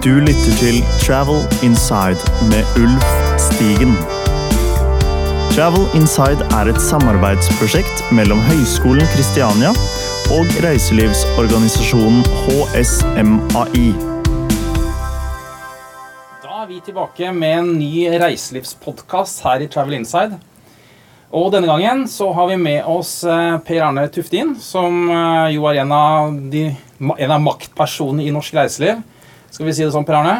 Du lytter til Travel Inside med Ulf Stigen. Travel Inside er et samarbeidsprosjekt mellom Høgskolen Kristiania og reiselivsorganisasjonen HSMAI. Da er vi tilbake med en ny reiselivspodkast her i Travel Inside. Og denne gangen så har vi med oss eh, Per Arne Tuftin, som eh, jo er en av, de, en av maktpersonene i norsk reiseliv. Skal vi si det sånn, Per Arne?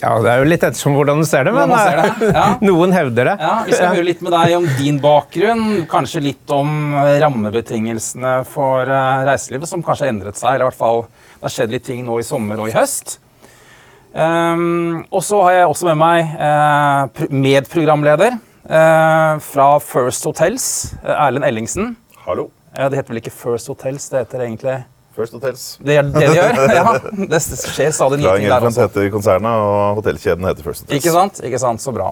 Ja, Det er jo litt ettersom hvordan du ser det, men ser det, ja. noen hevder det. Ja, Vi skal høre litt med deg om din bakgrunn, kanskje litt om rammebetingelsene for eh, reiselivet, som kanskje har endret seg. eller i hvert fall Det har skjedd litt ting nå i sommer og i høst. Um, og så har jeg også med meg uh, medprogramleder uh, fra First Hotels, Erlend Ellingsen. Hallo. Ja, det heter vel ikke First Hotels, det heter egentlig First Hotels. Det er det de gjør? Ja, det skjer stadig nye ting der også. heter konsernet, og hotellkjeden heter First Hotels. Ikke sant? Ikke sant? Så bra.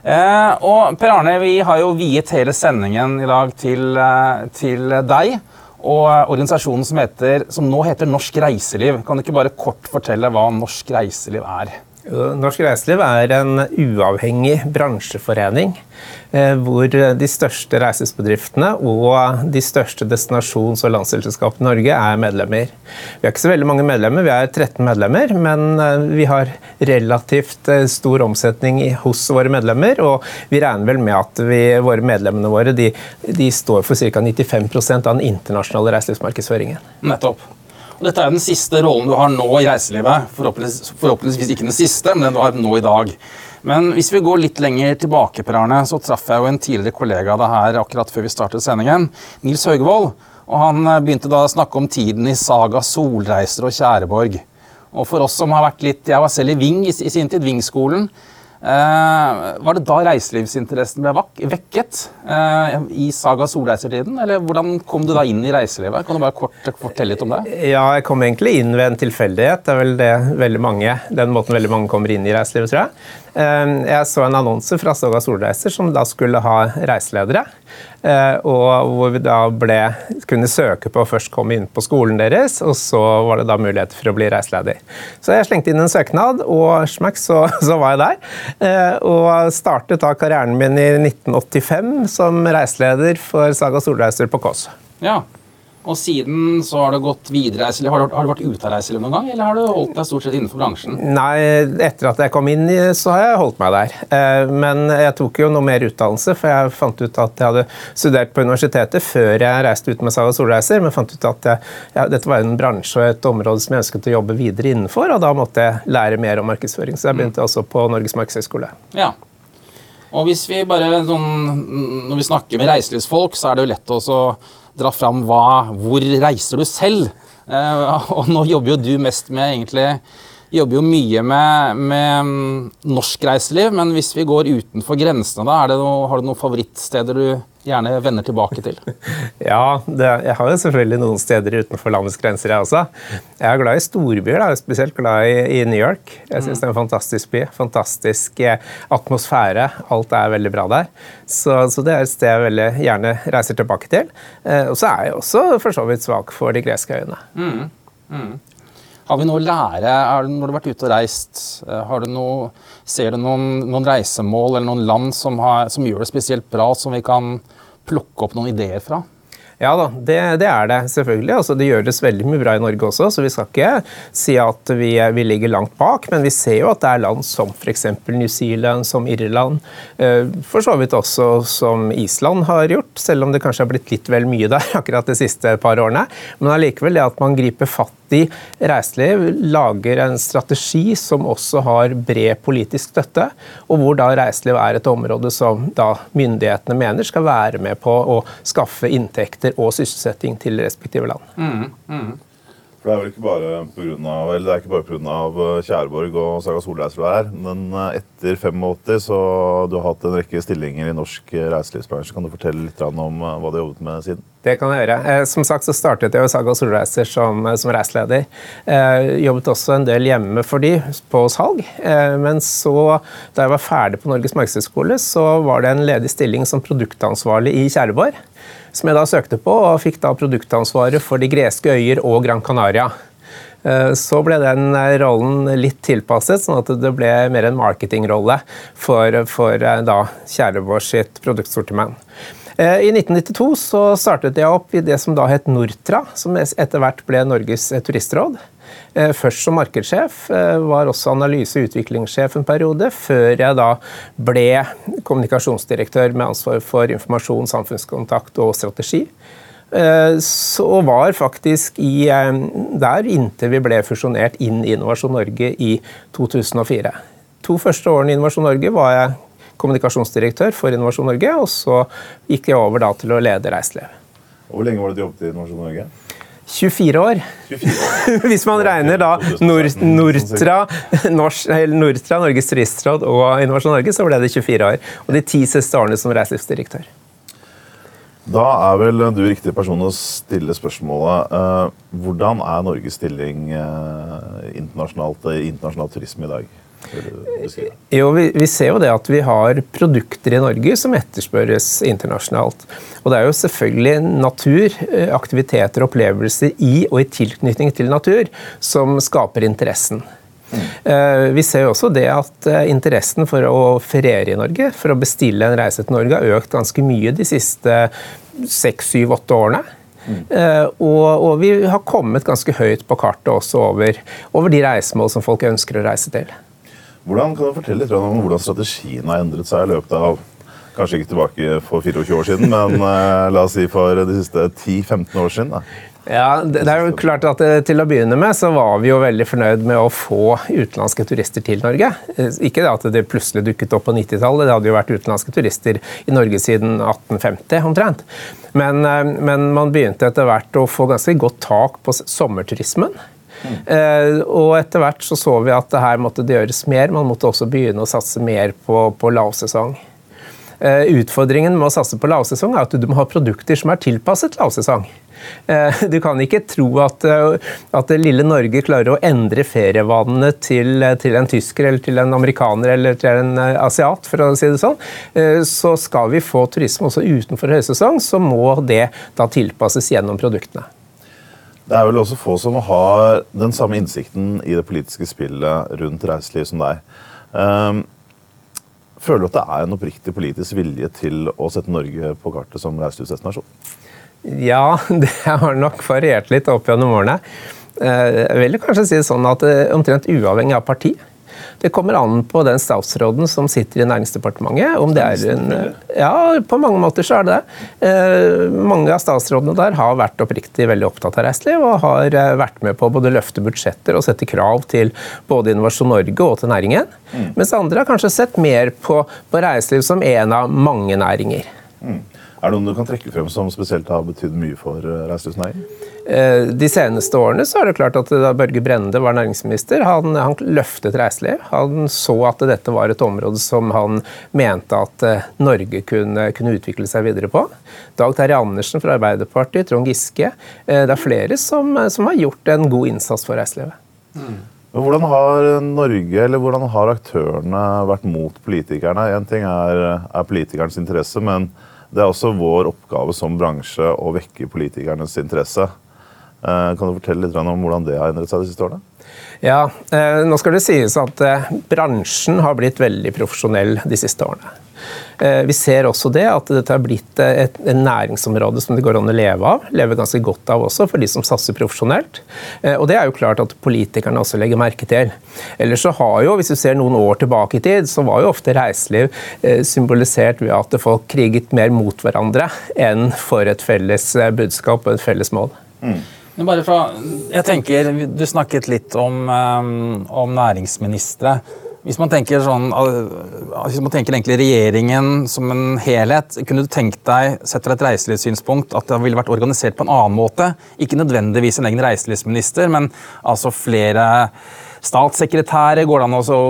Eh, og Per Arne, vi har jo viet hele sendingen i dag til, eh, til deg og organisasjonen som, heter, som nå heter Norsk Reiseliv. Kan du ikke bare kort fortelle hva Norsk Reiseliv er? Norsk Reiseliv er en uavhengig bransjeforening eh, hvor de største reisesbedriftene og de største destinasjons- og landsdelselskapene i Norge er medlemmer. Vi har ikke så veldig mange medlemmer, vi er 13 medlemmer, men eh, vi har relativt eh, stor omsetning hos våre medlemmer, og vi regner vel med at vi, våre medlemmene våre de, de står for ca. 95% av den internasjonale reiselivsmarkedsføringen. Nettopp. Dette er den siste rollen du har nå i reiselivet. Forhåpentligvis, forhåpentligvis ikke den siste, men den du har nå i dag. Men hvis vi går litt lenger tilbake, Per Arne, så traff jeg jo en tidligere kollega av deg her akkurat før vi startet sendingen, Nils Høgevold. Og han eh, begynte da å snakke om tiden i Saga Solreiser og Tjæreborg. Og for oss som har vært litt Jeg var selv i Ving i sin tid, Vingskolen. Eh, var det da reiselivsinteressen ble vekket? Eh, I Saga Solreiser-tiden? Eller hvordan kom du da inn i reiselivet? Kan du bare kort fortelle litt om det? Ja, jeg kom egentlig inn ved en tilfeldighet. Det er vel det veldig mange, den måten veldig mange kommer inn i reiselivet, tror jeg. Eh, Jeg så en annonse fra Soga Solreiser som da skulle ha reiseledere. eh, Og hvor vi da ble, kunne søke på å først komme inn på skolen deres, og så var det da mulighet for å bli reiseleder. Så jeg slengte inn en søknad, og smakk, så, så var jeg der. Eh, Og startet da karrieren min i 1985 som reiseleder for Saga Solreiser på Kåss. Ja. Og siden så har du gått videre eller Har du, har du vært ute av reiselivet noen gang, eller har du holdt deg stort sett innenfor bransjen? Nei, etter at jeg kom inn, så har jeg holdt meg der. Eh, Men jeg tok jo noe mer utdannelse, for jeg fant ut at jeg hadde studert på universitetet før jeg reiste ut med Saga Solreiser, men fant ut at jeg, ja, dette var en bransje og et område som jeg ønsket å jobbe videre innenfor, og da måtte jeg lære mer om markedsføring. Så jeg begynte også på Norges markedshøgskole. Ja. Og hvis vi bare sånn, Når vi snakker med reiselivsfolk, så er det jo lett å så dra fram hva, hvor reiser du selv? Eh, og nå jobber jo du mest med egentlig Jobber jo mye med, med mm, norsk reiseliv, men hvis vi går utenfor grensene, da, noe, har du noen favorittsteder du gjerne vender tilbake til? Ja, det, jeg har jo selvfølgelig noen steder utenfor landets grenser, jeg også. Jeg er glad i storbyer, da. Spesielt glad i, i New York. Jeg syns det er en fantastisk by. Fantastisk eh, atmosfære. Alt er veldig bra der. Så, så det er et sted jeg veldig gjerne reiser tilbake til. Eh, og så er jeg også for så vidt svak for de greske øyene. Har vi noe å lære har når du har vært ute og reist? eh, Har du noe, ser du noen, noen reisemål eller noen land som, har, som gjør det spesielt bra, som vi kan plukke opp noen ideer fra? Ja da, det, det er det selvfølgelig. Altså, det gjøres veldig mye bra i Norge også, så vi skal ikke si at vi, vi ligger langt bak. Men vi ser jo at det er land som f.eks. New Zealand, som Irland, eh, for så vidt også som Island har gjort, selv om det kanskje har blitt litt vel mye der akkurat de siste par årene. Men allikevel det at man griper fatt i reiseliv, lager en strategi som også har bred politisk støtte, og hvor da reiseliv er et område som da myndighetene mener skal være med på å skaffe inntekter og sysselsetting til respektive land. For det er vel ikke bare av, eller det er pga. Kjærborg og Saga Solreiser du er men eh, etter 85 så du har hatt en rekke stillinger i norsk eh, reiselivsbransje. Kan du fortelle litt om eh, hva du har jobbet med siden? Det kan jeg gjøre. Eh, Som sagt så startet jeg Saga Solreiser som, som reiseleder. Eh, jobbet også en del hjemme for de på salg. Eh, men så, da jeg var ferdig på Norges markedshøgskole, så var det en ledig stilling som produktansvarlig i Tjæreborg. Som jeg da søkte på, og fikk da produktansvaret for de greske øyer og Gran Canaria. Eh, så ble den rollen litt tilpasset, sånn at det ble mer en marketingrolle for, for da Kjærevår sitt produktsortiment. I 1992 så startet jeg opp i det som da het Nortra, som etter hvert ble Norges turistråd. Eh, først som markedssjef, eh, var også analyse- og utviklingssjef en periode, før jeg da ble kommunikasjonsdirektør med ansvar for informasjon, samfunnskontakt og strategi. Eh, så var faktisk i, der inntil vi ble fusjonert inn i Innovasjon Norge i 2004. To første årene i Innovasjon Norge var jeg kommunikasjonsdirektør for Innovasjon Norge, og så gikk jeg over da til å lede reiseliv. Hvor lenge var det du jobbet i Innovasjon Norge? 24 år. 24 Hvis man regner da Nortra, Nortra, Norges turistråd og Innovasjon Norge, så ble det 24 år. Og de ti siste årene som reiselivsdirektør. Da er vel du riktig person å stille spørsmålet. Eh, hvordan er Norges stilling eh, internasjonalt, i internasjonal turisme i dag? Jo, vi, vi, ser jo det at vi har produkter i Norge som etterspørres internasjonalt. Og det er jo selvfølgelig natur, eh, aktiviteter og opplevelser i og i tilknytning til natur som skaper interessen. Mm. Vi ser jo også det at eh, interessen for å feriere i Norge, for å bestille en reise til Norge, har økt ganske mye de siste seks, syv, åtte årene. Mm. Og, og, vi har kommet ganske høyt på kartet også over, over de reisemål som folk ønsker å reise til. Hvordan kan du fortelle litt om hvordan strategien har endret seg i løpet av Kanskje ikke tilbake for 24 år siden, men uh, la oss si for de siste 10-15 år siden? Da. Ja, det, det, er jo klart at eh, Til å begynne med så var vi jo veldig fornøyd med å få utenlandske turister til Norge. Eh, ikke det at det plutselig dukket opp på 90-tallet, det hadde jo vært utenlandske turister i Norge siden 1850 omtrent. Men, men man begynte etter hvert å få ganske godt tak på sommerturismen. Mm. og etter hvert så, så vi at det her måtte det gjøres mer. Man måtte også begynne å satse mer på, på lavsesong. Uh, utfordringen med å satse på lavsesong er at du må ha produkter som er tilpasset lavsesong. Uh, du kan ikke tro at, at lille Norge klarer å endre ferievanene til, til, en tysker eller til en amerikaner eller til en asiat, for å si det sånn. Så skal vi få turisme også utenfor høysesong, så må det da tilpasses gjennom produktene. Det er vel også få som har den samme innsikten i det politiske spillet rundt reiseliv som deg. Um, føler du at det er en oppriktig politisk vilje til å sette Norge på kartet som reiselivsdestinasjon? Ja, det har nok variert litt opp gjennom årene. Eh, jeg vil kanskje si det sånn at eh, omtrent uavhengig av parti, det kommer an på den statsråden som sitter i Næringsdepartementet. om det er en... Ja, på mange måter så er det det. Eh, mange av statsrådene der har vært oppriktig veldig opptatt av reiseliv og har eh, vært med på å både løfte budsjetter og sette krav til både Innovasjon Norge og til næringen. Mm. Mens andre har kanskje sett mer på, på reiseliv som en av mange næringer. Mm. Er det noen du kan trekke frem som spesielt har betydd mye for eh, reiselivsnæringen? Eh, de seneste årene så er det klart at da Børge Brende var næringsminister, han, han, løftet reiseliv. Han så at dette var et område som han mente at eh, Norge kunne, kunne utvikle seg videre på. Dag Terje Andersen fra Arbeiderpartiet, Trond Giske. Det er flere som, som har gjort en god innsats for reiselivet. Mm. Hvordan har Norge, eller hvordan har aktørene vært mot politikerne? Én ting er, er politikernes interesse, men det er også vår oppgave som bransje å vekke politikernes interesse. Eh, kan du fortelle litt om hvordan det har endret seg de siste årene? Ja, eh, nå skal det sies at eh, Bransjen har blitt veldig profesjonell de siste årene. Vi ser også det at dette har blitt et, et næringsområde som det går an å leve av. Leve ganske godt av også, for de som satser profesjonelt. Og det er jo klart at politikerne også legger merke til. Ellers så har jo, hvis du ser noen år tilbake i tid, så var jo ofte reiseliv symbolisert ved at folk kriget mer mot hverandre enn for et felles budskap og et felles mål. Mm. Men fra, jeg tenker, Du snakket litt om, om næringsministre. Hvis man sånn, hvis man tenker egentlig regjeringen som en helhet, kunne du tenkt deg sett fra et reiselivssynspunkt, at det ville vært organisert på en annen måte? Ikke nødvendigvis en egen reiselivsminister, men altså flere statssekretærer? Går det an å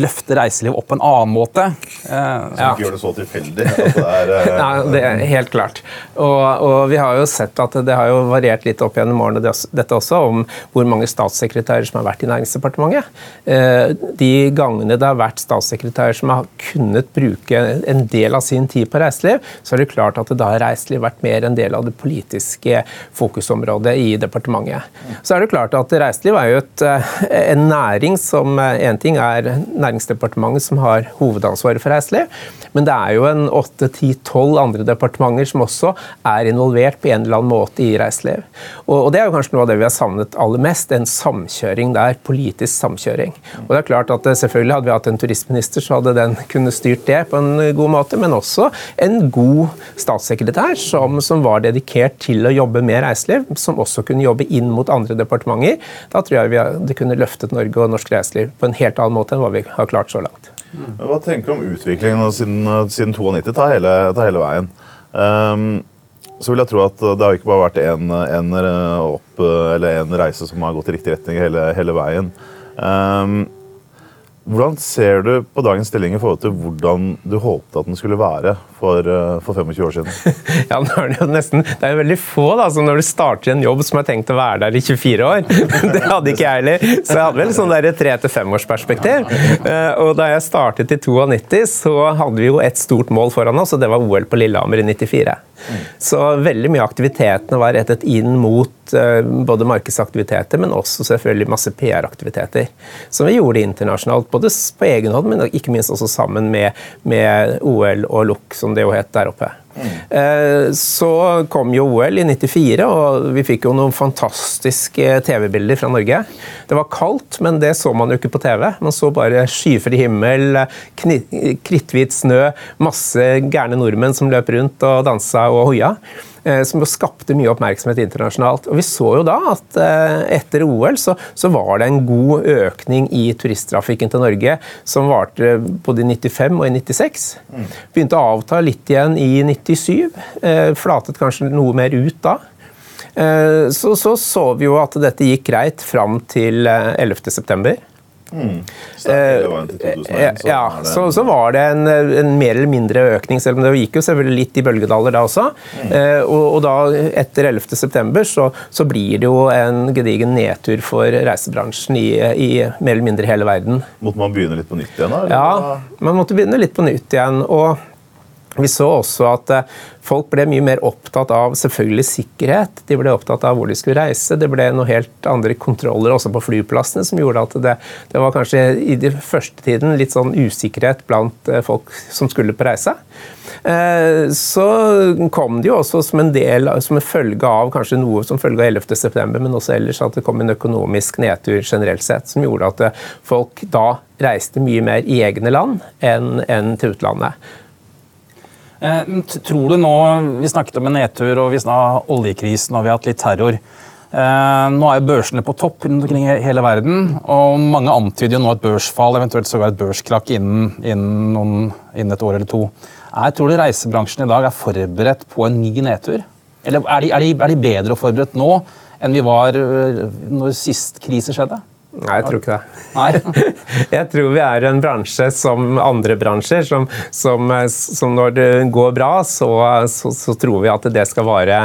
løfte reiseliv opp på en annen måte? Eh, Som ikke gjør det så tilfeldig. det er... Eh, Nei, det er helt klart. Og, og, vi har jo sett at det har jo variert litt opp gjennom årene dette også, om hvor mange statssekretærer som har vært i Næringsdepartementet. Eh, de gangene det har vært statssekretærer som har kunnet bruke en del av sin tid på reiseliv, så er det klart at da har reiseliv vært mer en del av det politiske fokusområdet i departementet. Så er det klart at reiseliv er jo et, en næring som En ting er Næringsdepartementet som har hovedansvaret for reiseliv, men det er jo en åtte, ti, tolv andre departementer som også er involvert på en eller annen måte i reiseliv. Og, det er jo kanskje noe av det vi har savnet aller mest, en samkjøring der. Politisk samkjøring. Og det er klart at eh, Selvfølgelig hadde vi hatt en turistminister, så hadde den kunne styrt det på en god måte, men også en god statssekretær som, som var dedikert til å jobbe med reiseliv, som også kunne jobbe inn mot andre departementer. Da tror jeg vi hadde kunne løftet Norge og norsk reiseliv på en helt annen måte enn hva vi har klart så langt. Hva tenker du om utviklingen siden, siden 92? Ta hele, ta hele veien. Um, så vil jeg tro at det har ikke bare vært én opp en reise som har gått i riktig retning hele, hele veien. Um, hvordan ser du på dagens stilling i forhold til hvordan du håpte at den skulle være for, eh, for 25 år siden? ja, nå er Det jo nesten, det er jo veldig få da, som når du starter en jobb som har tenkt å være der i 24 år. Det hadde ikke jeg heller. Så jeg hadde vel sånn tre- til femårsperspektiv. Eh, og da jeg startet i 92, så hadde vi jo et stort mål foran oss, og det var OL på Lillehammer i 94. Så veldig mye av aktivitetene var rettet inn mot uh, både markedsaktiviteter, men også selvfølgelig masse PR-aktiviteter. Som vi gjorde internasjonalt, både på egen hånd, men ikke minst også sammen med, med OL og LUK, som det jo het der oppe. Mm. Så kom jo OL i 94, og vi fikk jo noen fantastiske TV-bilder fra Norge. Det var kaldt, men det så man jo ikke på TV. Man så bare skyfri himmel, kritthvit snø, masse gærne nordmenn som løp rundt og dansa og hoia. Eh, som skapte mye oppmerksomhet internasjonalt. Og Vi så jo da at eh, etter OL så, så var det en god økning i turisttrafikken til Norge, som varte både i 95 og i 96. Begynte å avta litt igjen i 97. Eh, flatet kanskje noe mer ut da. Så, så så vi jo at dette gikk greit fram til 11.9. Mm. Så ja, så, så, var det en, en, mer eller mindre økning, selv om det gikk jo selvfølgelig litt i bølgedaler da også. Mm. Eh, og, og, da, etter 11.9, så, så blir det jo en gedigen nedtur for reisebransjen i, i, mer eller mindre hele verden. Måtte man begynne litt på nytt igjen? da? Ja, man måtte begynne litt på nytt igjen. og vi så også at eh, folk ble mye mer opptatt av selvfølgelig sikkerhet. De ble opptatt av hvor de skulle reise. Det ble noen helt andre kontroller også på flyplassene som gjorde at det, det var kanskje i den første tiden litt sånn usikkerhet blant eh, folk som skulle på reise. Eh, så kom det jo også som en del, som en følge av kanskje noe som følge av 11.9., men også ellers at det kom en økonomisk nedtur generelt sett, som gjorde at folk da reiste mye mer i egne land enn, enn til utlandet. Eh, tror du nå, Vi snakket om en nedtur, og vi snakket om oljekrisen og vi har hatt litt terror. Eh, nå er børsene på topp rundt omkring hele verden, og mange antyder jo nå et børsfall, eventuelt sågar et børskrakk innen, innen, noen, innen, et år eller to. Jeg tror du reisebransjen i dag er forberedt på en ny nedtur? Eller er de, er de, er de bedre forberedt nå enn vi var eh, når sist krise skjedde? Nei, jeg tror ikke det. jeg tror vi er en bransje som andre bransjer, som, som, som når det går bra, så, så, så tror vi at det skal vare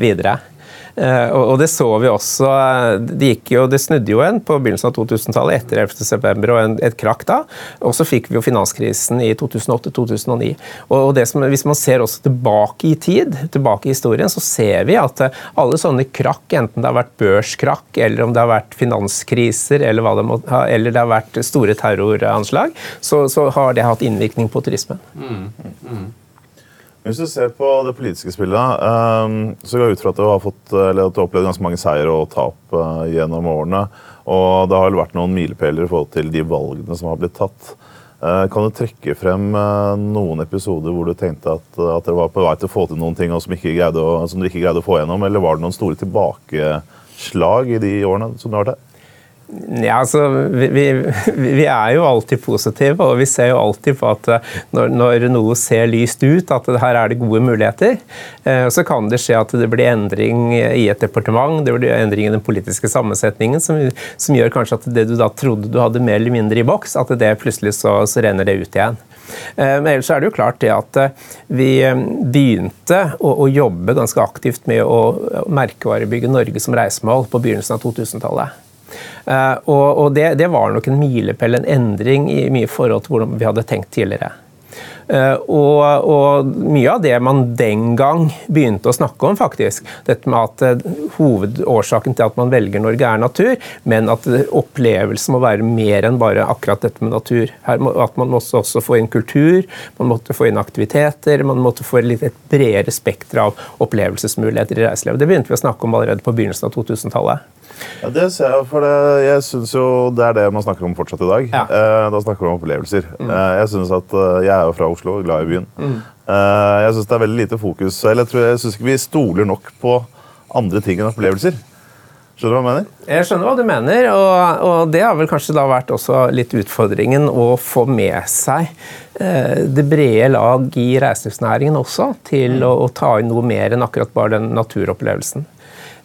videre. Eh, og det så vi også. Det, jo, det snudde jo en på begynnelsen av 2000-tallet, etter 11.9. og en, et krakk da. Og så fikk vi jo finanskrisen i 2008-2009. Og som, Hvis man ser også tilbake i tid, tilbake i historien, så ser vi at eh, alle sånne krakk, enten det har vært børskrakk, eller om det har vært finanskriser, eller, det, må, eller det har vært store terroranslag, så, så, har det hatt innvirkning på turismen. Mm. Mm. Hvis du ser på det politiske spillet, um, så går jeg ut fra at du har fått, eller at du har opplevd ganske mange seier og tap uh, gjennom årene. Og det har vært noen milepæler i forhold til de valgene som har blitt tatt. Uh, kan du trekke frem uh, noen episoder hvor du tenkte at, at dere var på vei til å få til noen ting som, ikke som dere ikke greide å få gjennom, eller var det noen store tilbakeslag i de årene som du har vært her? Ja, altså, vi, vi, vi, er jo alltid positive, og vi ser jo alltid på at eh, når, når, noe ser lyst ut, at her er det gode muligheter. Eh, så kan det skje at det blir endring i et departement, det blir endring i den politiske sammensetningen, som, som gjør kanskje at det du da trodde du hadde mer eller mindre i boks, at det plutselig så, så renner det ut igjen. Eh, men ellers er det jo klart det at vi begynte å, å jobbe ganske aktivt med å merkevarebygge Norge som reisemål på begynnelsen av 2000-tallet. Eh, og, og det, det, var nok en milepæl, en endring i mye forhold til hvordan vi hadde tenkt tidligere. Uh, og, og, mye av det man den gang begynte å snakke om, faktisk, dette med at uh, hovedårsaken til at man velger Norge, er natur, men at opplevelsen må være mer enn bare akkurat dette med natur. Må, at man måtte også få inn kultur, man måtte få inn aktiviteter, man måtte få litt et bredere spekter av opplevelsesmuligheter i reiselivet. Det begynte vi å snakke om allerede på begynnelsen av 2000-tallet. Ja, Det ser jeg, for det, jeg synes jo det er det man snakker om fortsatt i dag. Ja. Eh, da snakker vi om opplevelser. Mm. Eh, jeg synes at, eh, jeg er jo fra Oslo, glad i byen. Mm. Eh, jeg syns det er veldig lite fokus eller jeg, tror, jeg syns ikke vi stoler nok på andre ting enn opplevelser. Skjønner du hva jeg mener? Jeg skjønner hva du mener, og, og, det har vel kanskje da vært også litt utfordringen å få med seg eh, det brede lag i reiselivsnæringen også, til mm. å, å, ta inn noe mer enn akkurat bare den naturopplevelsen.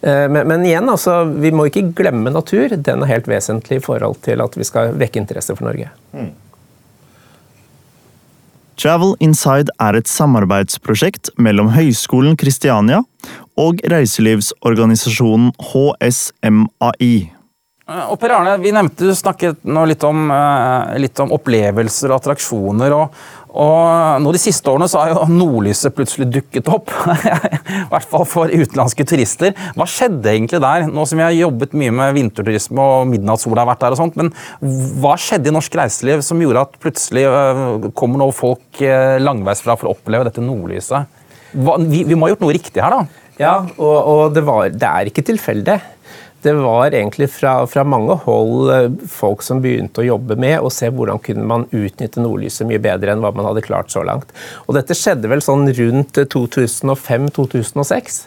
Eh, men, men, igjen, altså, vi må ikke glemme natur. Den er helt vesentlig i forhold til at vi skal vekke interesse for Norge. Mm. Travel Inside er et samarbeidsprosjekt mellom Høgskolen Kristiania og reiselivsorganisasjonen HSMAI. Eh, og per Arne, vi nevnte, du snakket nå litt om, eh, litt om opplevelser og attraksjoner. og og nå De siste årene så har jo nordlyset plutselig dukket opp. I hvert fall for utenlandske turister. Hva skjedde egentlig der? Nå som vi har jobbet mye med vinterturisme og midnattssola har vært der og sånt, men hva skjedde i norsk reiseliv som gjorde at plutselig øh, kommer nå folk langveisfra for å oppleve dette nordlyset? Vi, vi må ha gjort noe riktig her, da? Ja, og, og det, var, det er ikke tilfeldig det var egentlig fra, fra, mange hold eh, folk som begynte å jobbe med å se hvordan kunne man utnytte nordlyset mye bedre enn hva man hadde klart så langt. Og dette skjedde vel sånn rundt 2005-2006.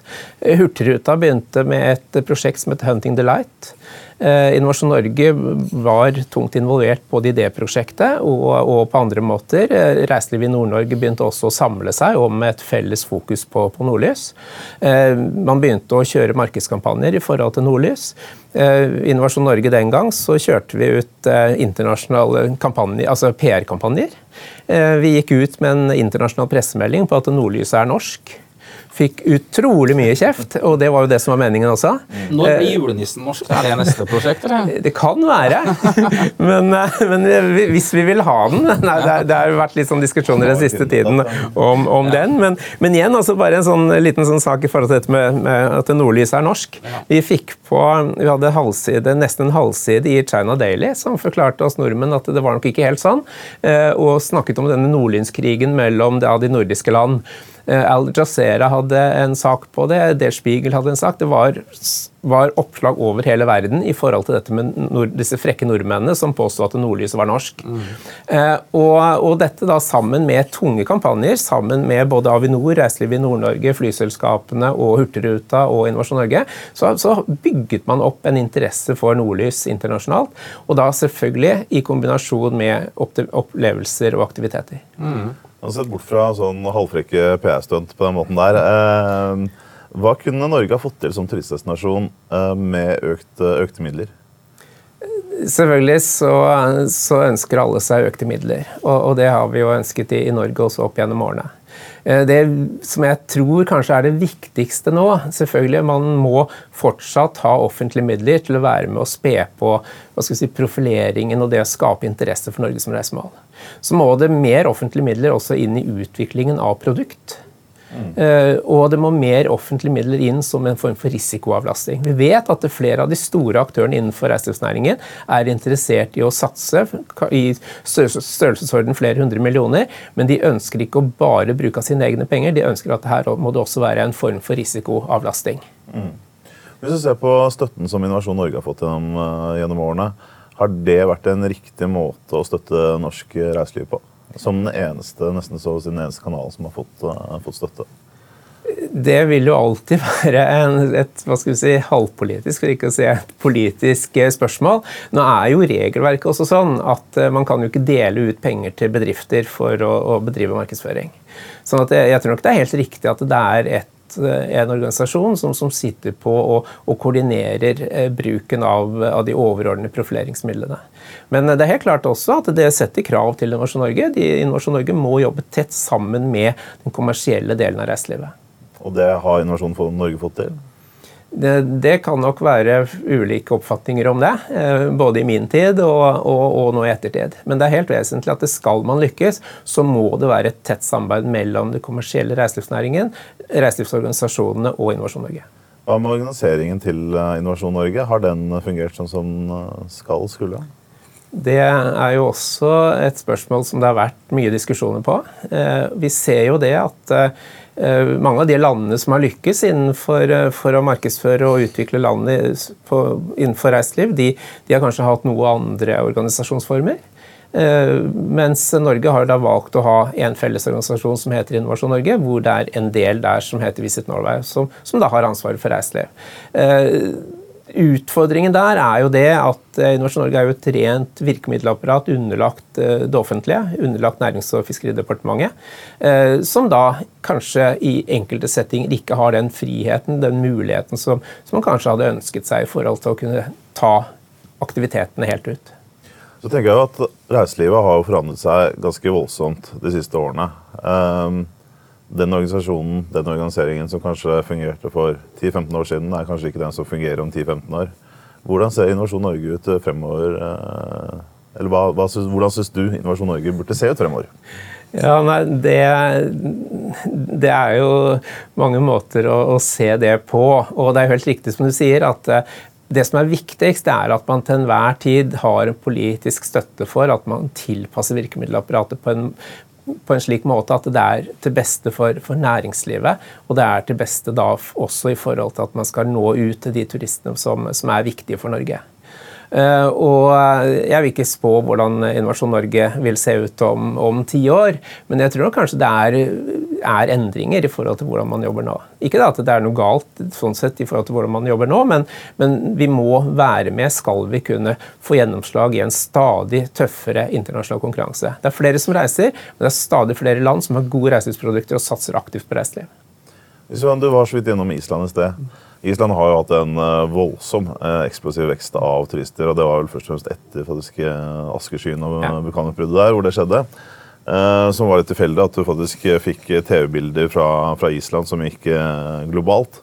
Hurtigruta begynte med et prosjekt som het Hunting the Eh, Innovasjon Norge var tungt involvert både i det prosjektet og, og på andre måter. Eh, reiselivet i Nord-Norge begynte også å samle seg om et felles fokus på, på nordlys. Eh, man begynte å kjøre markedskampanjer i forhold til nordlys. Innovasjon Norge den gang så kjørte vi ut internasjonale altså PR-kampanjer. Vi gikk ut med en internasjonal pressemelding på at nordlyset er norsk. Fikk utrolig mye kjeft, og det var jo det som var meningen også. Når blir eh, julenissen norsk? Er det neste prosjekt? eller? Det kan være. men, eh, men, hvis vi vil ha den nei, det, det, har vært litt sånn diskusjoner den siste tiden om, om den. Men, men, igjen, altså bare en sånn, liten sånn sak i forhold til dette med, med at nordlyset er norsk. Vi fikk på, vi hadde halvside, nesten en halvside i China Daily som forklarte oss nordmenn at det var nok ikke helt sånn, eh, og snakket om denne nordlynskrigen mellom de nordiske land. Eh, Al Jazeera hadde en sak på det, Der Spiegel hadde en sak. Det var, var, oppslag over hele verden i forhold til dette med nord, disse frekke nordmennene som påstod at nordlyset var norsk. Mm. Eh, og, og, dette da sammen med tunge kampanjer, sammen med både Avinor, Reiselivet i Nord-Norge, flyselskapene og Hurtigruta og Innovasjon Norge, så, så, bygget man opp en interesse for nordlys internasjonalt. Og da selvfølgelig i kombinasjon med opplevelser og aktiviteter. Mm. Sett bort fra sånn halvfrekke PR-stunt på den måten der. Eh, hva kunne Norge ha fått til som turistdestinasjon eh, med økt, økte midler? Selvfølgelig så, så, ønsker alle seg økte midler, og, og, det har vi jo ønsket i, i Norge også opp gjennom årene. Eh, det som jeg tror kanskje er det viktigste nå selvfølgelig, Man må fortsatt ha offentlige midler til å være med å spe på si, profileringen og det å skape interesse for Norge som reisemål så må det mer offentlige midler også inn i utviklingen av produkt. Mm. Og det må mer offentlige midler inn som en form for risikoavlasting. Vi vet at flere av de store aktørene innenfor reiselivsnæringen er interessert i å satse i størrelsesorden flere hundre millioner, men de ønsker ikke å bare bruke av sine egne penger. De ønsker at her må det også være en form for risikoavlasting. Mm. Hvis du ser på støtten som Innovasjon Norge har fått gjennom, uh, gjennom årene, har det vært en riktig måte å støtte norsk reiseliv på? Som den eneste, nesten så den eneste kanalen som har fått, uh, fått støtte? Det vil jo alltid være en, et hva skal vi si, halvpolitisk, for ikke å si et politisk eh, spørsmål. Nå er jo regelverket også sånn at eh, man kan jo ikke dele ut penger til bedrifter for å, å bedrive markedsføring. Sånn at jeg, jeg tror nok det er helt riktig at det er et en organisasjon som, som sitter på og, og koordinerer eh, bruken av, av, de overordnede profileringsmidlene. Men det er helt klart også at det setter krav til Innovasjon Norge. De, Innovasjon Norge må jobbe tett sammen med den kommersielle delen av reiselivet. Og det har Innovasjon Norge fått til? Det, det, kan nok være ulike oppfatninger om det, eh, både i min tid og, og, og, nå i ettertid. Men det er helt vesentlig at det skal man lykkes, så må det være et tett samarbeid mellom det kommersielle reiselivsnæringen, reiselivsorganisasjonene og Innovasjon Norge. Hva med organiseringen til eh, Innovasjon Norge? Har den fungert sånn som eh, skal skulle? Det er jo også et spørsmål som det har vært mye diskusjoner på. Vi ser jo det at Eh, mange av de landene som har lykkes innenfor eh, for å markedsføre og utvikle landet innenfor reiseliv, de, de, har kanskje hatt noe andre organisasjonsformer. Eh, mens Norge har da valgt å ha en fellesorganisasjon som heter Innovasjon Norge, hvor det er en del der som heter Visit Norway, som, som da har ansvaret for reiseliv. Utfordringen der er jo det at eh, Innovasjon Norge er jo et rent virkemiddelapparat underlagt eh, det offentlige, underlagt Nærings- og fiskeridepartementet, eh, som da kanskje i enkelte settinger ikke har den friheten, den muligheten som, som man kanskje hadde ønsket seg i forhold til å kunne ta aktivitetene helt ut. Så tenker jeg at Reiselivet har jo forandret seg ganske voldsomt de siste årene. Um, den organisasjonen, den organiseringen som kanskje fungerte for 10-15 år siden, er kanskje ikke den som fungerer om 10-15 år. Hvordan ser Innovasjon Norge ut fremover? Eh, eller hva, hva, hvordan syns du Innovasjon Norge burde se ut fremover? Ja, nei, det, det, er jo mange måter å, å, se det på. Og det er helt riktig som du sier, at eh, det som er viktigst, er at man til enhver tid har en politisk støtte for at man tilpasser virkemiddelapparatet på en, på en slik måte at det er til beste for, for, næringslivet, og det er til beste da også i forhold til at man skal nå ut til de turistene som, som er viktige for Norge. Uh, og jeg vil ikke spå hvordan Innovasjon Norge vil se ut om, om ti år, men jeg tror kanskje det er er endringer i forhold til hvordan man jobber nå. Ikke at det er noe galt sånn sett i forhold til hvordan man jobber nå, men, men, vi må være med skal vi kunne få gjennomslag i en stadig tøffere internasjonal konkurranse. Det er flere som reiser, men det er stadig flere land som har gode reiselivsprodukter og satser aktivt på reiseliv. Du var så vidt gjennom Island i sted. Island har jo hatt en eh, voldsom eh, eksplosiv vekst av turister. og Det var vel først og fremst etter faktisk eh, askeskyen og ja. vulkanutbruddet der hvor det skjedde. Som var litt tilfeldig at du faktisk fikk TV-bilder fra, fra, Island som gikk globalt.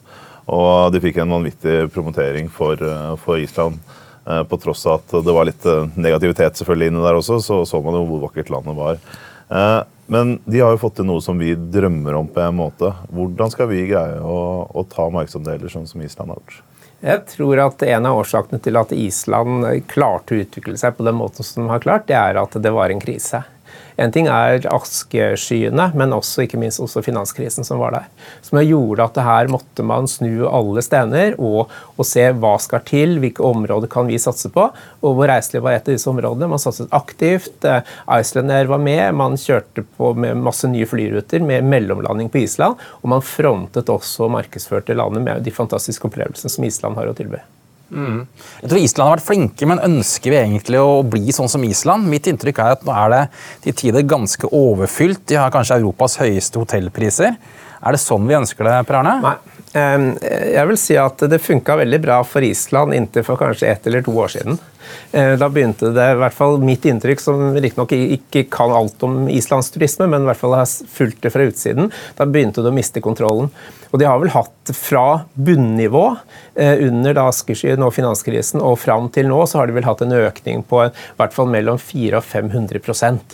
Og de fikk en vanvittig promotering for, for Island. på tross av at det var litt negativitet selvfølgelig inne der også, så så man jo hvor vakkert landet var. Men de har jo fått til noe som vi drømmer om på en måte. Hvordan skal vi greie å, å ta markedsandeler sånn som Island har gjort? Jeg tror at En av årsakene til at Island klarte å utvikle seg på den måten som de har klart, det er at det var en krise. En ting er askeskyene, men også ikke minst også finanskrisen som var der. Som gjorde at det her måtte man snu alle stener og, og, se hva skal til, hvilke områder kan vi satse på. Og hvor reiseliv var et av disse områdene. Man satset aktivt. Eh, var med. Man kjørte på med masse nye flyruter med mellomlanding på Island. Og man frontet også og markedsførte landet med de fantastiske opplevelsene som Island har å tilby. Mm. Jeg tror Island har vært flinke, men ønsker vi egentlig å bli sånn som Island? Mitt inntrykk er at nå er det til tider ganske overfylt. De har kanskje Europas høyeste hotellpriser. Er det sånn vi ønsker det, Per Arne? Nei. Jeg vil si at det funka veldig bra for Island inntil for kanskje ett eller to år siden. Eh, da begynte det, i hvert fall mitt inntrykk, som riktignok ikke kan alt om islandsturisme, men i hvert fall har fulgt det fra utsiden, da begynte det å miste kontrollen. Og de har vel hatt fra bunnivå eh, under da askeskyen og finanskrisen og fram til nå, så har de vel hatt en økning på i hvert fall mellom 400 og 500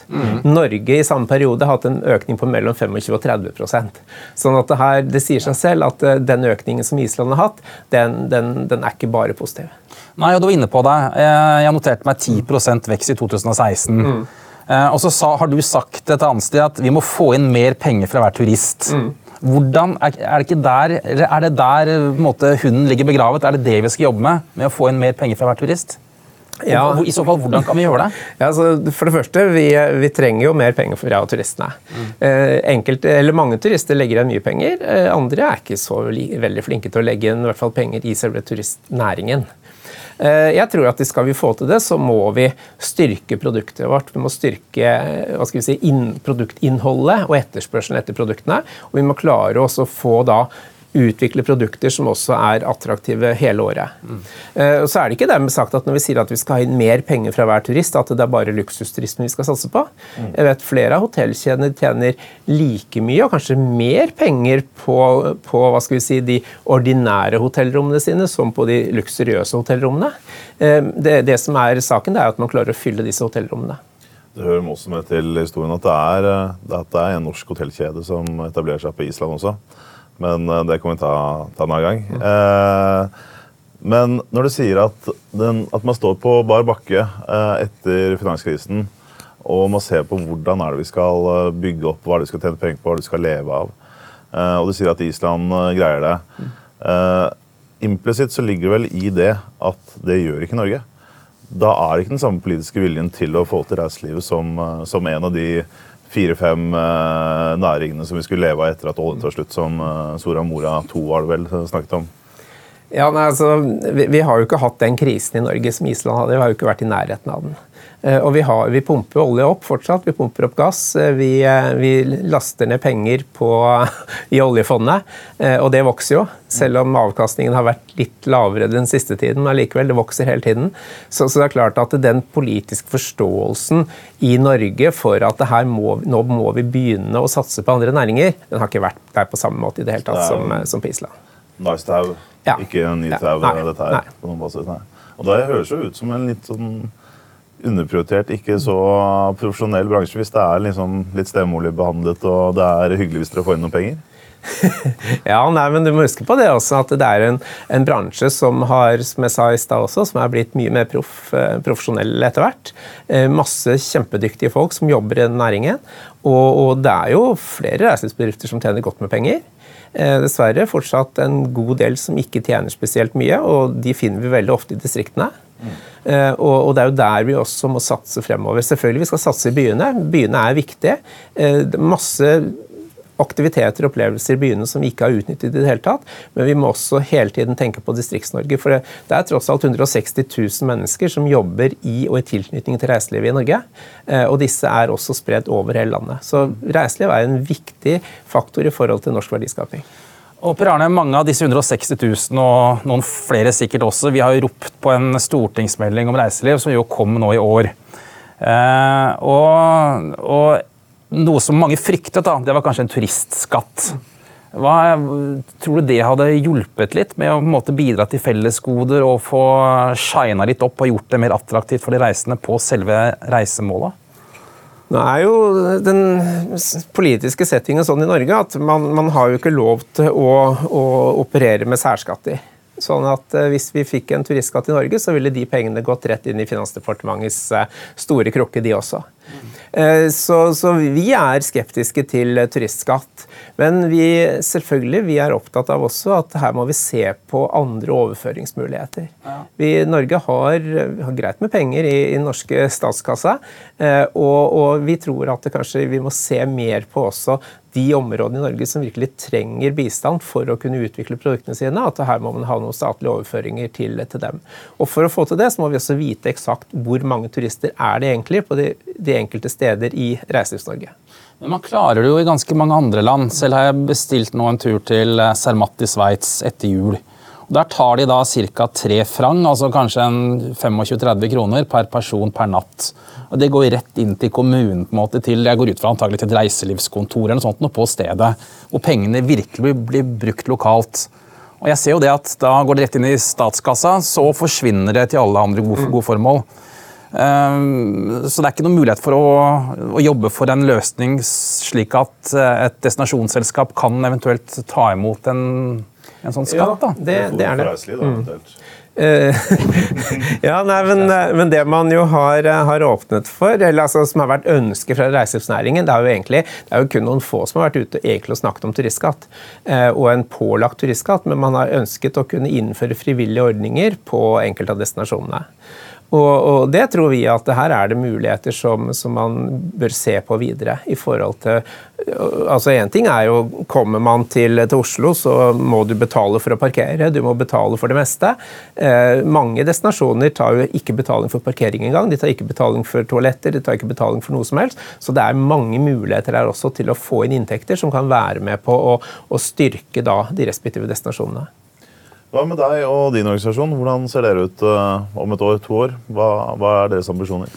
mm. Norge i samme periode har hatt en økning på mellom 25 og 30 Sånn at det, her, det sier seg selv at eh, den økningen som Island har hatt, den, den, den er ikke bare positiv. Nei, og du var inne på det. Eh, jeg noterte meg 10% vekst i 2016. Mm. Og så sa, har du sagt et annet sted at vi må få inn mer penger fra hver turist. Mm. Hvordan, er, er, det ikke der, er det der måte, hunden ligger begravet? Er det det vi skal jobbe med? Med å få inn mer penger fra hver turist? Ja. I så fall, hvordan kan vi gjøre det? Ja, altså, for det første, vi, vi, trenger jo mer penger fra turistene. Mm. Eh, enkelt, eller Mange turister legger igjen mye penger. Eh, andre er ikke så veldig flinke til å legge igjen i hvert fall penger i selve turistnæringen. Eh, jeg tror at Skal vi få til det, så må vi styrke produktet vårt. Vi må styrke hva skal vi si, inn, produktinnholdet og etterspørselen etter produktene. Og vi må klare å få da utvikle produkter som også er attraktive hele året. Mm. Uh, så er det ikke dermed sagt at når vi sier at vi skal ha inn mer penger fra hver turist, at det er bare luksusturisme vi skal satse på. Mm. Jeg vet Flere av hotellkjedene tjener like mye, og kanskje mer penger på, på hva skal vi si, de ordinære hotellrommene sine som på de luksuriøse hotellrommene. Uh, det, det som er saken, det er at man klarer å fylle disse hotellrommene. Det hører også med til historien at det er, eh, at det er en norsk hotellkjede som etablerer seg på Island også. Men eh, det kan vi ta, ta en annen gang. Mm. Eh, men når du sier at, den, at, man står på bar bakke eh, etter finanskrisen, og man ser på hvordan er det vi skal eh, bygge opp, hva er det vi skal tjene penger på, hva er det vi skal leve av, eh, og du sier at Island eh, greier det mm. Implisitt så ligger det vel i det at det gjør ikke Norge. Da er det ikke den samme politiske viljen til å få til reiselivet som, som en av de fire-fem uh, næringene som vi skulle leve av etter at oljen tar slutt, som uh, Mora Moria 2 var det vel snakket om? Ja, nei, altså, vi, vi, har jo ikke hatt den krisen i Norge som Island hadde. Vi har jo ikke vært i nærheten av den. Uh, og vi, har, vi, pumper olje opp fortsatt. Vi pumper opp gass. Vi, vi laster ned penger på, i oljefondet, og det vokser jo. Selv om avkastningen har vært litt lavere den siste tiden. Men likevel, det vokser hele tiden. Så, så, det er klart at den politiske forståelsen i Norge for at må, nå må vi begynne å satse på andre næringer, den har ikke vært der på samme måte i det hele tatt som, som på Island. Nice to have, ja. ikke need to have, ja. dette her. Nei. Nei. Og det høres jo ut som en litt sånn underprioritert, ikke så profesjonell bransje hvis det er liksom litt behandlet og det er hyggelig hvis dere får inn noen penger? ja, nei, men du må huske på det også, at det er en, en bransje som har, som jeg sa i sted også, som er blitt mye mer proff, eh, profesjonell etter hvert. Eh, masse kjempedyktige folk som jobber i næringen. Og, og det er jo flere reiselivsbedrifter som tjener godt med penger. Eh, dessverre fortsatt en god del som ikke tjener spesielt mye, og de finner vi veldig ofte i distriktene. Uh, og, Det er jo der vi også må satse fremover. Selvfølgelig vi skal satse i byene. Byene er viktige. Uh, masse aktiviteter og opplevelser i byene som vi ikke har utnyttet i det hele tatt. Men vi må også hele tiden tenke på Distrikts-Norge. For det, det, er tross alt 160 000 mennesker som jobber i og i tilknytning til reiselivet i Norge. Eh, og disse er også spredt over hele landet. Så reiseliv er en viktig faktor i forhold til norsk verdiskaping. Og per Arne, Mange av disse 160 000, og noen flere sikkert også, vi har jo ropt på en stortingsmelding om reiseliv som jo kom nå i år. Eh, og, og noe som mange fryktet, da, det var kanskje en turistskatt. Hva, tror du det hadde hjulpet litt med å måte, bidra til fellesgoder og få shina litt opp og gjort det mer attraktivt for de reisende på selve reisemålet? Nå er jo den politiske settingen sånn i Norge at man, man har jo ikke lov til å, å operere med særskatter. Sånn at eh, Hvis vi fikk en turistskatt i Norge, så ville de pengene gått rett inn i Finansdepartementets eh, store krukke, de også. Eh, så, så, vi er skeptiske til turistskatt. Men vi, selvfølgelig, vi er opptatt av også at her må vi se på andre overføringsmuligheter. Vi Norge har, har, greit med penger i, i norske statskassa, og, og, vi tror at kanskje vi må se mer på også de områdene i Norge som virkelig trenger bistand for å kunne utvikle produktene sine, at her må man ha noen statlige overføringer til, til dem. Og For å få til det, så må vi også vite eksakt hvor mange turister er det egentlig på de, de enkelte steder i Reiselivs-Norge. Men Man klarer det jo i ganske mange andre land. Selv har jeg bestilt nå en tur til Cermat i Sveits etter jul. Og Der tar de da ca. tre franc, altså kanskje 25-30 kroner per person per natt. Og Det går rett inn til kommunen, på en måte, til jeg går ut fra antagelig til et reiselivskontor eller noe sånt, på stedet, hvor pengene virkelig blir brukt lokalt. Og jeg ser jo det at Da går det rett inn i statskassa, så forsvinner det til alle andre gode, gode formål. Um, så det er ikke noen mulighet for å, å, jobbe for en løsning slik at eh, et destinasjonsselskap kan eventuelt ta imot en en sånn skatt. da. Ja, det, det er det. Eh, ja, nei, men, eh, men, det man jo har, eh, har åpnet for, eller altså, som har vært ønsket fra reiselivsnæringen, det er jo egentlig det er jo kun noen få som har vært ute egentlig og snakket om turistskatt, og en pålagt turistskatt, men man har ønsket å kunne innføre frivillige ordninger på enkelte av destinasjonene. Og, og, det tror vi at her er det muligheter som, som, man bør se på videre. i forhold til altså Én ting er jo kommer man til, til, Oslo, så må du betale for å parkere. Du må betale for det meste. Eh, mange destinasjoner tar jo ikke betaling for parkering engang. De tar ikke betaling for toaletter, de tar ikke betaling for noe som helst. Så det er mange muligheter her også til å få inn inntekter som kan være med på å, å styrke da, de respektive destinasjonene. Hva med deg og din organisasjon? Hvordan ser dere ut uh, om et år, to år? Hva, hva er deres ambisjoner?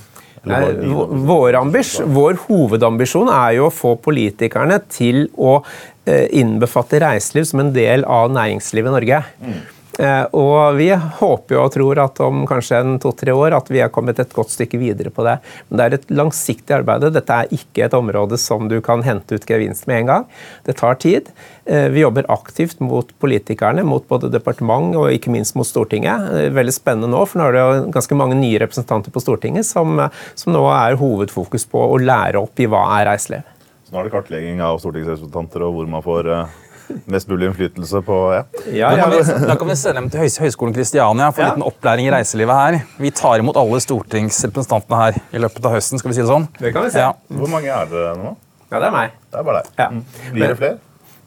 Vår, ambis vår, hovedambisjon er jo å få politikerne til å uh, innbefatte reiseliv som en del av næringslivet i Norge. Mm. Uh, og vi håper og tror at om kanskje en to-tre år at vi har kommet et godt stykke videre på det. Men det er et langsiktig arbeid. Dette er ikke et område som du kan hente ut gevinst med en gang. Det tar tid. Eh, vi jobber aktivt mot politikerne, mot både departement og ikke minst mot Stortinget. Veldig spennende nå, for nå er det jo ganske mange nye representanter på Stortinget som, som nå er hovedfokus på å lære opp i hva er reiseliv. Så nå er det kartlegging av stortingsrepresentanter og hvor man får eh, mest mulig innflytelse på ja. Ja, ja. Da, kan vi, da kan vi sende dem til Høgskolen Kristiania for en liten opplæring i reiselivet her. Vi tar imot alle stortingsrepresentantene her i løpet av høsten. skal vi si det sånn. Det kan vi se. Hvor mange er det nå? Ja, Det er meg. Det er bare deg. Mm. Blir det flere?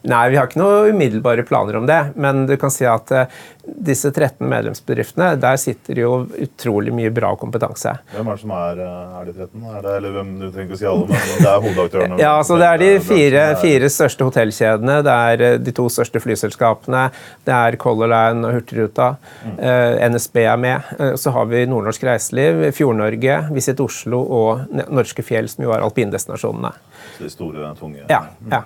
Nei, vi har ikke noen umiddelbare planer om det. Men du kan si at uh, disse 13 medlemsbedriftene, der sitter jo utrolig mye bra kompetanse. Hvem er det som er, eh, er de 13? Er det, eller hvem, du trenger ikke å si alle, men det er hovedaktørene? ja, altså Det er de fire, fire, største hotellkjedene, det er eh, de to største flyselskapene, det er Color Line og Hurtigruta. Mm. NSB er med. Så har vi Nordnorsk Reiseliv, Fjord-Norge, Visit Oslo og Norske Fjell, som jo er alpindestinasjonene. Så de store, tunge? Ja. ja.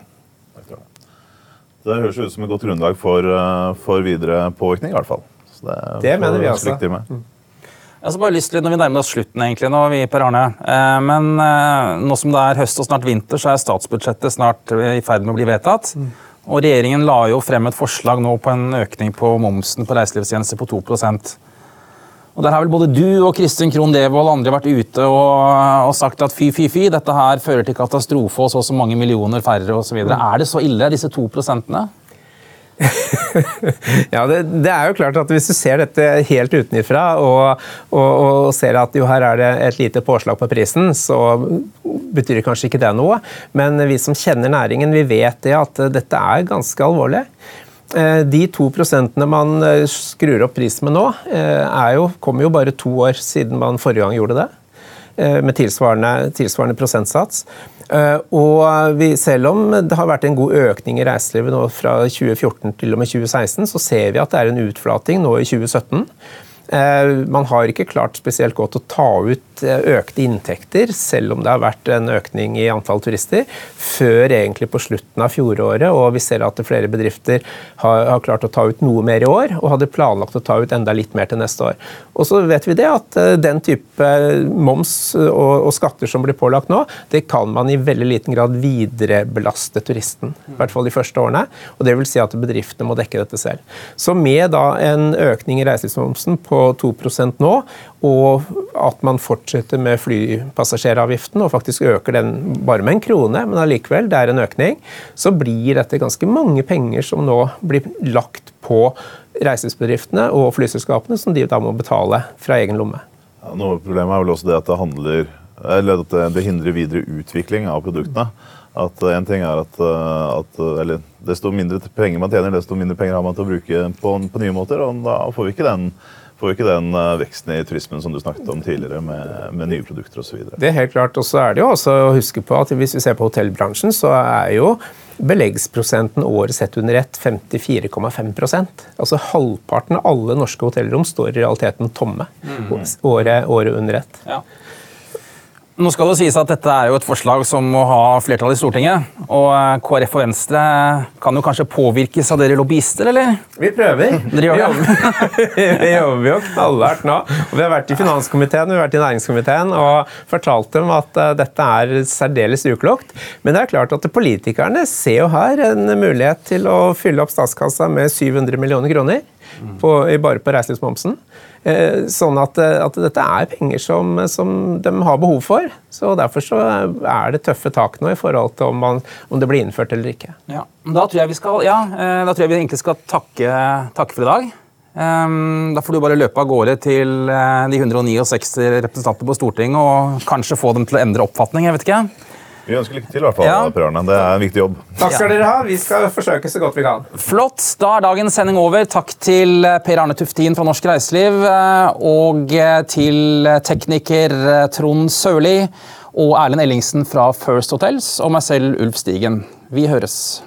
Det høres ut som et godt grunnlag for, eh, for videre påvirkning. i hvert fall. det, det mener vi også. Mm. Jeg har bare lyst til, når Vi nærmer oss slutten, egentlig, nå, vi Per Arne. Eh, men eh, nå som det er høst og snart vinter, så er statsbudsjettet snart i ferd med å bli vedtatt. Mm. Og Regjeringen la jo frem et forslag nå på en økning på momsen på reiselivstjenester på 2 og Der har vel både du og Kristin Krohn Devold og andre vært ute og, og, sagt at fy, fy, fy, dette her fører til katastrofe og så og så mange millioner færre osv. Mm. Er det så ille, disse to prosentene? ja, det, det, er jo klart at Hvis du ser dette helt utenfra og, og, og, ser at jo her er det et lite påslag på prisen, så betyr kanskje ikke det noe. Men vi som kjenner næringen, vi vet det at dette er ganske alvorlig. Eh, de to prosentene man eh, skrur opp prisen med nå, eh, jo, kommer jo bare to år siden man forrige gang gjorde det. Med tilsvarende, tilsvarende prosentsats. Og vi, selv om det har vært en god økning i reiselivet nå fra 2014 til og med 2016, så ser vi at det er en utflating nå i 2017. Man har ikke klart spesielt godt å ta ut Eh, økte inntekter, selv om det har vært en økning i antall turister, før egentlig på slutten av fjoråret. Og vi ser at flere bedrifter har, har, klart å ta ut noe mer i år, og hadde planlagt å ta ut enda litt mer til neste år. Og så vet vi det at eh, den type moms og, og skatter som blir pålagt nå, det kan man i veldig liten grad viderebelaste turisten. I hvert fall de første årene. Og det vil si at bedriftene må dekke dette selv. Så med da en økning i reiselivsmomsen på 2% nå, og at man fortsetter med flypassasjeravgiften og faktisk øker den bare med en krone, men allikevel, det er en økning, så blir dette ganske mange penger som nå blir lagt på reiselivsbedriftene og flyselskapene, som de da må betale fra egen lomme. Ja, noe Problemet er vel også det at det handler eller at det hindrer videre utvikling av produktene. At en ting er at, at eller, Desto mindre penger man tjener, desto mindre penger har man til å bruke på, på nye måter. og Da får vi ikke den får ikke den eh, veksten i turismen som du snakket om tidligere, med, med nye produkter osv. Det er helt klart. Og så er det jo også å huske på at hvis vi ser på hotellbransjen, så er jo beleggsprosenten året sett under ett 54,5% Altså Halvparten av alle norske hotellrom står i realiteten tomme mm. året, året under ett. Ja. Nå skal det sies at Dette er jo et forslag som må ha flertall i Stortinget. og eh, KrF og Venstre kan jo kanskje påvirkes av dere lobbyister, eller? Vi prøver. Dere gjør det? vi jobber jo knallhardt nå. Og vi har vært i finanskomiteen vi har vært i næringskomiteen og fortalt dem at uh, dette er særdeles uklokt. Men det er klart at politikerne ser jo her en mulighet til å fylle opp statskassa med 700 millioner kroner på, bare på reiselivsmomsen. Eh, sånn at, eh, at, dette er penger som, som, de har behov for. så Derfor så er det tøffe tak nå i forhold til om, man, om det blir innført eller ikke. Ja, da tror jeg vi, skal, ja, eh, da tror jeg vi egentlig skal takke, takke for i dag. Um, da får du bare løpe av gårde til de 169 representantene på Stortinget og kanskje få dem til å endre oppfatning. jeg vet ikke. Vi ønsker lykke til, i hvert fall, Ja. Per Det er en viktig jobb. Takk skal dere ha. Vi skal forsøke så godt vi kan. Flott. Da er dagens sending over. Takk til eh, Per Arne Tuftin fra Norsk Reiseliv eh, og eh, til tekniker Trond Sørli og Erlend Ellingsen fra First Hotels og meg selv, Ulf Stigen. Vi høres.